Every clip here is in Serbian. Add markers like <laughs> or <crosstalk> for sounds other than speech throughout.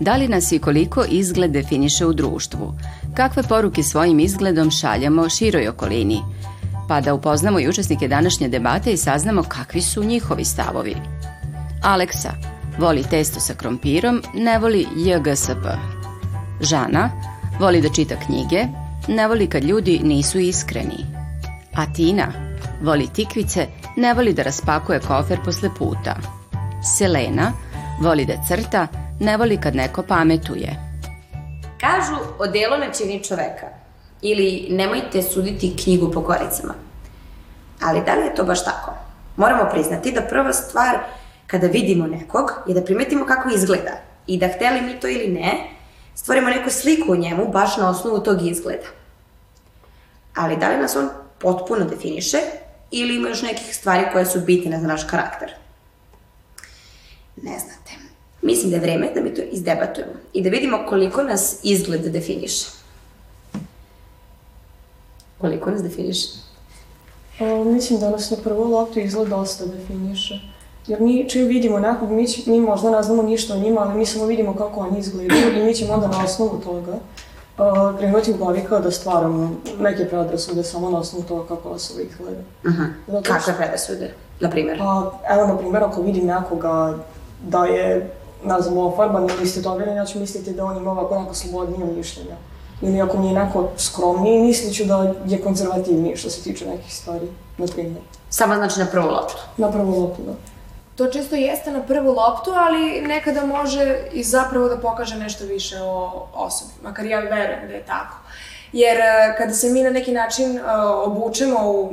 Da li nas i koliko izgled definiše u društvu? Kakve poruke svojim izgledom šaljamo široj okolini? Pa da upoznamo i učesnike današnje debate i saznamo kakvi su njihovi stavovi. Aleksa voli testo sa krompirom, ne voli JGSP. Žana voli da čita knjige, ne voli kad ljudi nisu iskreni. A Tina voli tikvice, ne voli da raspakuje kofer posle puta. Selena voli da crta, ne voli kad neko pametuje. Kažu, odelo ne čini čoveka. Ili nemojte suditi knjigu po koricama. Ali da li je to baš tako? Moramo priznati da prva stvar kada vidimo nekog je da primetimo kako izgleda. I da hteli mi to ili ne, stvorimo neku sliku o njemu baš na osnovu tog izgleda. Ali da li nas on potpuno definiše ili ima još nekih stvari koje su bitne za naš karakter? Ne znate. Mislim da je vreme da mi to izdebatujemo i da vidimo koliko nas izgled definiše. Koliko nas definiše? A, mislim da nas na prvu loptu izgled dosta definiše. Jer mi čim vidimo nekog, mi, će- mi možda ne znamo ništa o njima, ali mi samo vidimo kako oni izgledaju i mi ćemo onda na osnovu toga a, krenuti u glavi kao da stvaramo neke predrasude samo na osnovu toga kako osoba izgleda. Uh Zato što- Kakve predrasude, na primjer? Pa, evo, na primjer, ako vidim nekoga da je, ne znam, ofarban ili istetoviran, ja ću misliti da on ima ovako neko slobodnije mišljenja. Ili ako mi je neko skromniji, mislit ću da je konzervativniji što se tiče nekih stvari, na primjer. Samo znači na prvu loptu. Na prvu loptu, da. To često jeste na prvu loptu, ali nekada može i zapravo da pokaže nešto više o osobi. Makar ja verujem da je tako. Jer e, kada se mi na neki način e, obučemo, u,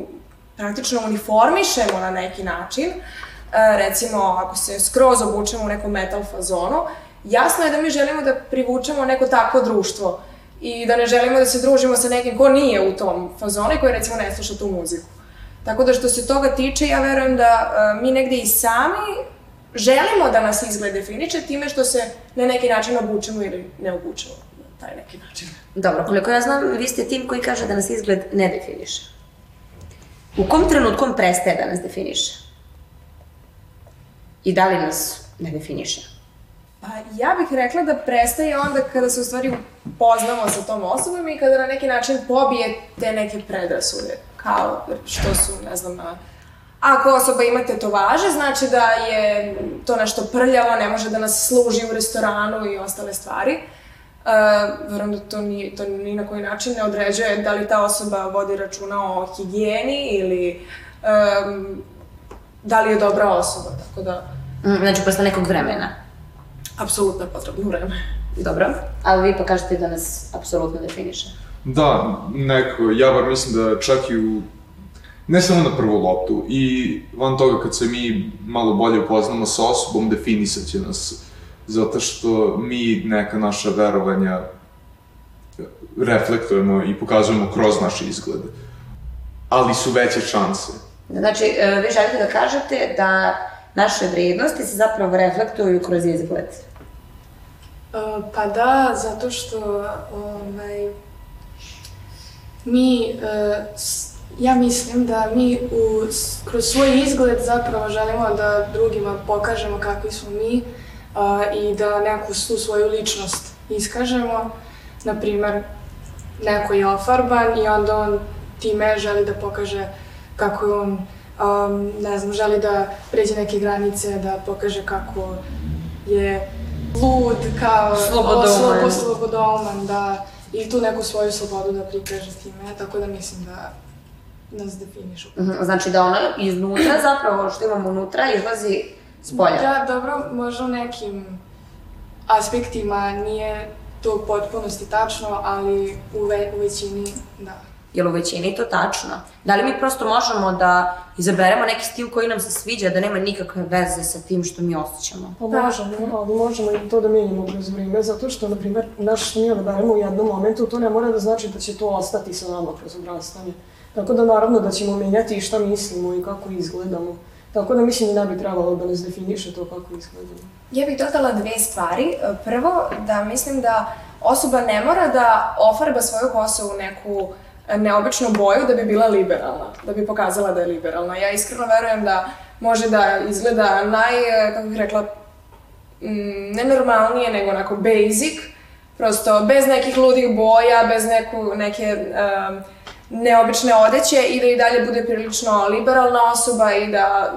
praktično uniformišemo na neki način, recimo ako se skroz obučemo u nekom metal fazonu, jasno je da mi želimo da privučemo neko takvo društvo i da ne želimo da se družimo sa nekim ko nije u tom fazonu i koji recimo ne sluša tu muziku. Tako da što se toga tiče, ja verujem da e, mi negde i sami želimo da nas izgled definiče time što se na neki način obučemo ili ne obučemo na taj neki način. Dobro, koliko ja znam, vi ste tim koji kaže da nas izgled ne definiše. U kom trenutku on prestaje da nas definiše? I da li nas ne definiše? Pa ja bih rekla da prestaje onda kada se u stvari upoznamo sa tom osobom i kada na neki način pobije te neke predrasude. Kao što su, ne znam, ako osoba ima tetovaže, znači da je to nešto prljavo, ne može da nas služi u restoranu i ostale stvari. Uh, verujem da to, ni, to ni na koji način ne određuje da li ta osoba vodi računa o higijeni ili um, da li je dobra osoba, tako da Znači, posle nekog vremena. apsolutno je potrebno vreme. Dobro. Ali vi pa kažete da nas apsolutno definiše. Da, neko, ja bar mislim da čak i u, ne samo na prvu loptu, i van toga kad se mi malo bolje upoznamo sa osobom, definisat će nas, zato što mi neka naša verovanja reflektujemo i pokazujemo kroz naše izglede. Ali su veće šanse. Znači, e, vi želite da kažete da naše vrednosti se zapravo reflektuju kroz izgled. Uh, pa da, zato što ovaj, mi, s- ja mislim da mi u, kroz svoj izgled zapravo želimo da drugima pokažemo kakvi smo mi i da neku tu svoju ličnost iskažemo. Naprimer, neko je ofarban i onda on time želi da pokaže kako je on, um, ne znam, želi da pređe neke granice, da pokaže kako je lud, kao Slobodoman. slobo, slobodoman, da, i tu neku svoju slobodu da prikaže time, tako da mislim da nas definišu. Mhm, Znači da ono iznutra zapravo što imamo unutra izlazi s polja. Da, dobro, možda u nekim aspektima nije to u potpunosti tačno, ali u, ve, u većini da. Je li u većini to tačno? Da li mi prosto možemo da izaberemo neki stil koji nam se sviđa, da nema nikakve veze sa tim što mi osjećamo? Pa možemo, ali možemo i to da mijenjamo kroz vrijeme, zato što, na primjer, naš što mi odaberemo u jednom momentu, to ne mora da znači da će to ostati sa nama kroz odrastanje. Tako da naravno da ćemo mijenjati i šta mislimo i kako izgledamo. Tako da mislim da ne bi trebalo da nas definiše to kako izgledamo. Ja bih dodala dve stvari. Prvo, da mislim da osoba ne mora da ofarba svoju kosu u neku neobičnu boju da bi bila liberalna, da bi pokazala da je liberalna. Ja iskreno verujem da može da izgleda naj, kako bih rekla, mm, nenormalnije nego onako basic, prosto bez nekih ludih boja, bez neku, neke um, neobične odeće i da i dalje bude prilično liberalna osoba i da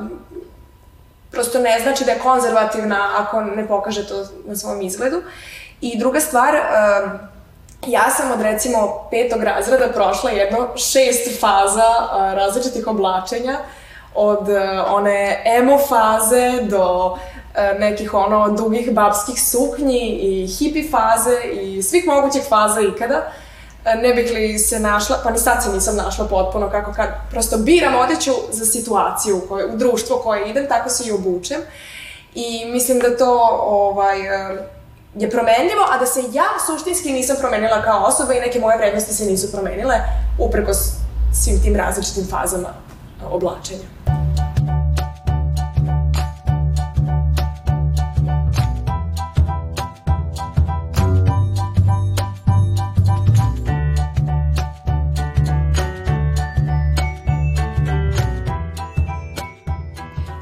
prosto ne znači da je konzervativna ako ne pokaže to na svom izgledu. I druga stvar, um, ja sam od recimo petog razreda prošla jedno šest faza različitih oblačenja, od uh, one emo faze do uh, nekih ono dugih babskih suknji i hipi faze i svih mogućih faza ikada. Ne bih li se našla, pa ni sad se nisam našla potpuno kako kad prosto biram odeću za situaciju u, kojoj, u društvo koje idem, tako se i obučem. I mislim da to ovaj, je promenljivo, a da se ja suštinski nisam promenila kao osoba i neke moje vrednosti se nisu promenile uprkos svim tim različitim fazama oblačenja.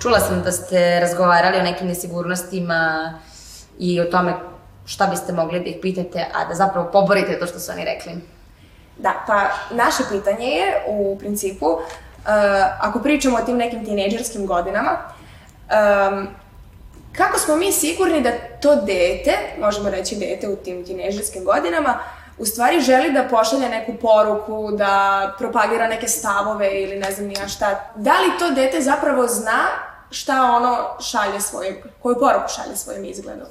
Čula sam da ste razgovarali o nekim nesigurnostima i o tome šta biste mogli da ih pitate, a da zapravo poborite to što su oni rekli. Da, pa naše pitanje je u principu, uh, ako pričamo o tim nekim tinejdžerskim godinama, um, kako smo mi sigurni da to dete, možemo reći dete u tim tinejdžerskim godinama, u stvari želi da pošalje neku poruku, da propagira neke stavove ili ne znam nija šta. Da li to dete zapravo zna šta ono šalje svojim, koju poruku šalje svojim izgledom?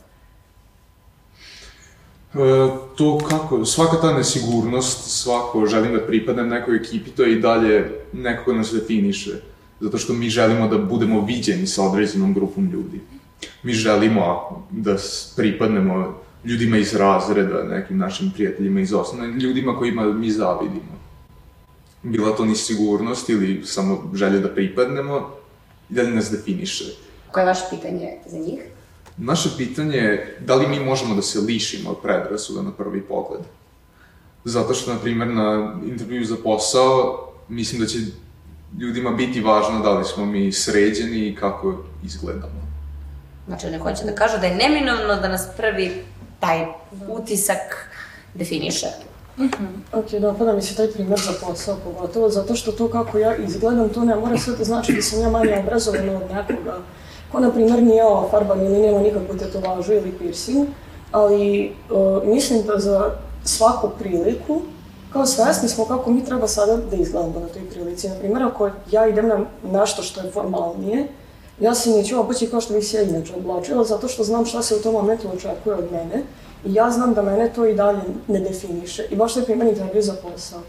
E, to kako, svaka ta nesigurnost, svako želim da pripadnem nekoj ekipi, to je i dalje nekako nas definiše. Zato što mi želimo da budemo viđeni sa određenom grupom ljudi. Mi želimo da pripadnemo ljudima iz razreda, nekim našim prijateljima iz osnovne, ljudima kojima mi zavidimo. Bila to nesigurnost ili samo želja da pripadnemo, i da nas definiše. Koje je vaše pitanje za njih? Naše pitanje je da li mi možemo da se lišimo od predrasuda na prvi pogled. Zato što, na primjer, na intervju za posao, mislim da će ljudima biti važno da li smo mi sređeni i kako izgledamo. Znači, oni hoće da kažu da je neminovno da nas prvi taj utisak definiše. Mm -hmm. Ok, dopada mi se taj primjer za posao, pogotovo zato što to kako ja izgledam, to ne mora sve da znači da sam ja manje obrazovana od nekoga ko, na primjer, nije ova farban ili nema nikakvu tetovažu ili piercing, ali uh, mislim da za svaku priliku, kao svesni smo kako mi treba sada da izgledamo na toj prilici. Na primjer, ako ja idem na nešto što je formalnije, ja se neću obući kao što bih se ja inače zato što znam šta se u tom momentu očekuje od mene i ja znam da mene to i dalje ne definiše. I baš to je primjer intervju za posao.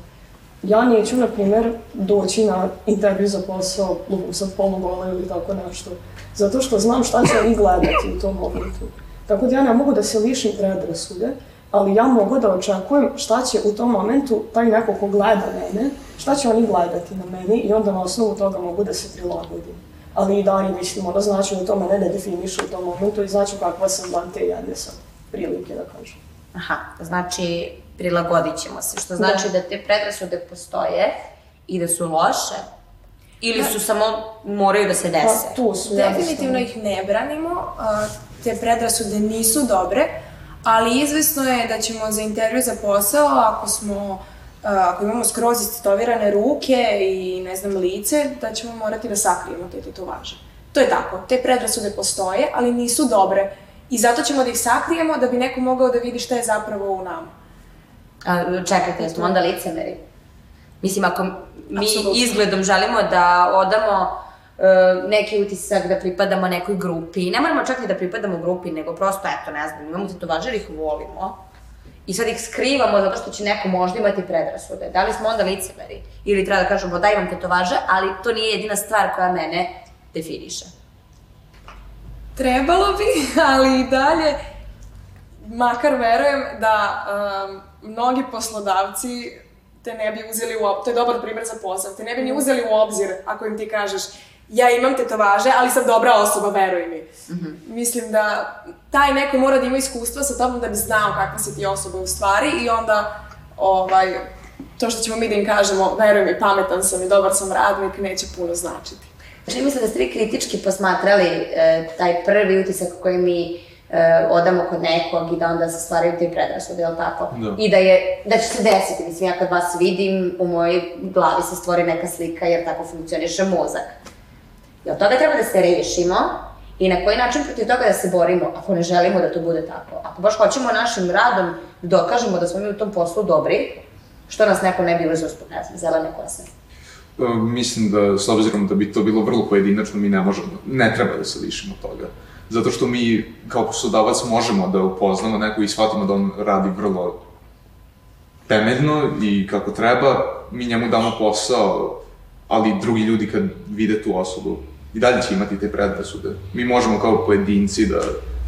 Ja neću, na primjer, doći na intervju za posao, lupom sad polugola ili tako nešto, zato što znam šta će oni gledati u tom momentu. Tako da ja ne mogu da se lišim predrasude, ali ja mogu da očekujem šta će u tom momentu taj neko ko gleda mene, šta će oni gledati na meni i onda na osnovu toga mogu da se prilagodim. Ali i dalje mislim, ono znači da to mene ne definiše u tom momentu i znači kakva sam van te jedne sad prilike da kažem. Aha, znači prilagodit ćemo se, što znači da, da te predrasude postoje i da su loše, ili su samo, moraju da se dese? Pa, tu su. Definitivno ih ne branimo, te predrasude nisu dobre, ali izvesno je da ćemo za intervju za posao, ako smo ako imamo skroz istetovirane ruke i ne znam lice, da ćemo morati da sakrijemo te tetovaže. To je tako, te predrasude postoje, ali nisu dobre i zato ćemo da ih sakrijemo da bi neko mogao da vidi šta je zapravo u nama. A, čekajte, jesmo onda licemeri? Mislim, ako mi Absolutno. izgledom želimo da odamo uh, neki utisak da pripadamo nekoj grupi, ne moramo čak ni da pripadamo grupi, nego prosto, eto, ne znam, imamo tetovažer, ih volimo i sad ih skrivamo zato što će neko možda imati predrasude. Da li smo onda licemeri? Ili treba da kažemo da imam tetovaže, ali to nije jedina stvar koja mene definiše. Trebalo bi, <laughs> ali i dalje, makar verujem da um, mnogi poslodavci te ne bi uzeli u obzir, to je dobar primjer za posao, te ne bi ni uzeli u obzir ako im ti kažeš ja imam tetovaže, ali sam dobra osoba, veruj mi. Mislim da taj neko mora da ima iskustva sa tobom da bi znao kakva si ti osoba u stvari i onda ovaj, to što ćemo mi da im kažemo, veruj mi, pametan sam i dobar sam radnik, neće puno značiti. Čini mi se da ste vi kritički posmatrali e, taj prvi utisak koji mi e, odamo kod nekog i da onda se stvaraju te predrasude, je li tako? Da. I da je, da će se desiti, mislim, ja kad vas vidim, u mojoj glavi se stvori neka slika jer tako funkcioniše mozak. I od toga treba da se rešimo i na koji način protiv toga da se borimo, ako ne želimo da to bude tako. Ako baš hoćemo našim radom da dokažemo da smo mi u tom poslu dobri, što nas neko ne bi uzeo zbog, ne znam, zelene kose. E, Mislim da, s obzirom da bi to bilo vrlo pojedinačno, mi ne možemo, ne treba da se lišimo toga. Zato što mi, kao poslodavac, možemo da upoznamo neko i shvatimo da on radi vrlo temeljno i kako treba, mi njemu damo posao, ali drugi ljudi kad vide tu osobu, i dalje će imati te predrasude. Mi možemo kao pojedinci da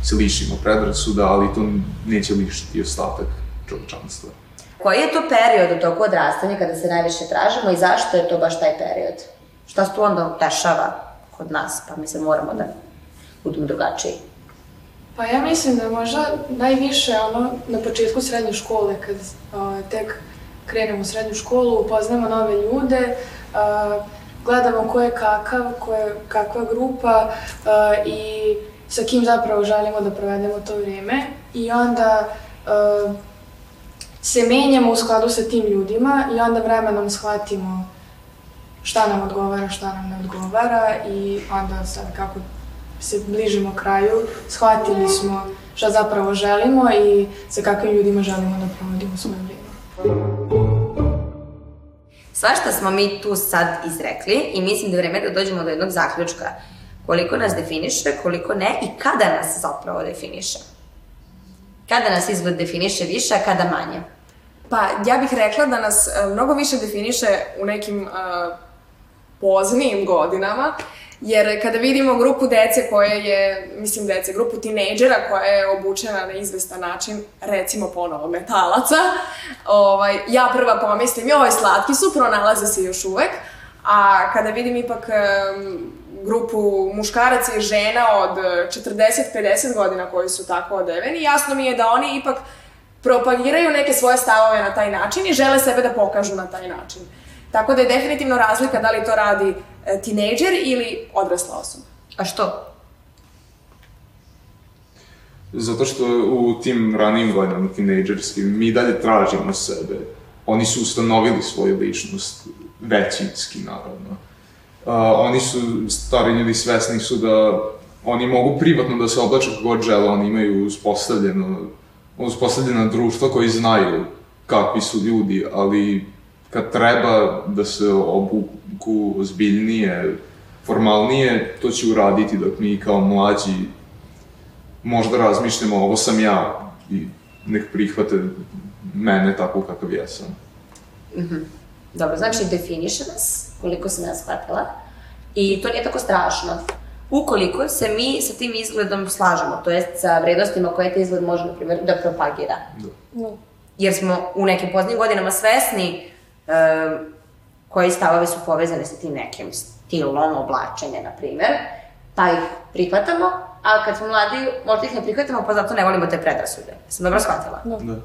se lišimo predrasuda, ali to neće lišiti ostatak čovečanstva. Koji je to period u toku odrastanja kada se najviše tražimo i zašto je to baš taj period? Šta se tu onda dešava kod nas, pa mi se moramo da budemo drugačiji? Pa ja mislim da možda najviše ono na početku srednje škole, kad a, tek krenemo u srednju školu, upoznamo nove ljude, a, gledamo ko je kakav, ko je kakva grupa a, i sa kim zapravo želimo da provedemo to vrijeme i onda a, se menjamo u skladu sa tim ljudima i onda vremenom shvatimo šta nam odgovara, šta nam ne odgovara i onda sad kako se bližimo kraju, shvatili smo šta zapravo želimo i sa kakvim ljudima želimo da provodimo svoje vrijeme. Svašta smo mi tu sad izrekli i mislim da je vreme da dođemo do jednog zaključka. Koliko nas definiše, koliko ne i kada nas zapravo definiše. Kada nas izgled definiše više, a kada manje. Pa ja bih rekla da nas e, mnogo više definiše u nekim e, poznijim godinama, jer kada vidimo grupu dece koje je, mislim dece, grupu tinejdžera koja je obučena na izvestan način, recimo ponovo metalaca, ovaj, ja prva pomislim, joj, slatki su, pronalaze se još uvek, a kada vidim ipak em, grupu muškaraca i žena od 40-50 godina koji su tako odeveni, jasno mi je da oni ipak propagiraju neke svoje stavove na taj način i žele sebe da pokažu na taj način. Tako da je definitivno razlika da li to radi tinejdžer ili odrasla osoba. A što? Zato što u tim ranijim godinama, tinejdžerskim, mi dalje tražimo sebe. Oni su ustanovili svoju ličnost, većinski, naravno. Uh, oni su, stari ljudi, svesni su da oni mogu privatno da se oblače kako god žele, oni imaju uspostavljeno, uspostavljeno društvo koji znaju kakvi su ljudi, ali kad treba da se obuku ozbiljnije, formalnije, to će uraditi dok mi kao mlađi možda razmišljamo ovo sam ja i nek prihvate mene tako kakav jesam. Dobro, znači definiše nas, koliko sam ja shvatila, i to nije tako strašno. Ukoliko se mi sa tim izgledom slažemo, to jest sa vrednostima koje taj izgled može, na primjer, da propagira. No. Jer smo u nekim poznijim godinama svesni um, koji stavovi su povezani sa tim nekim stilom oblačenja, na primjer, pa ih prihvatamo, a kad smo mladi, možda ih ne prihvatamo, pa zato ne volimo te predrasude. Sam dobro shvatila? Da. Da.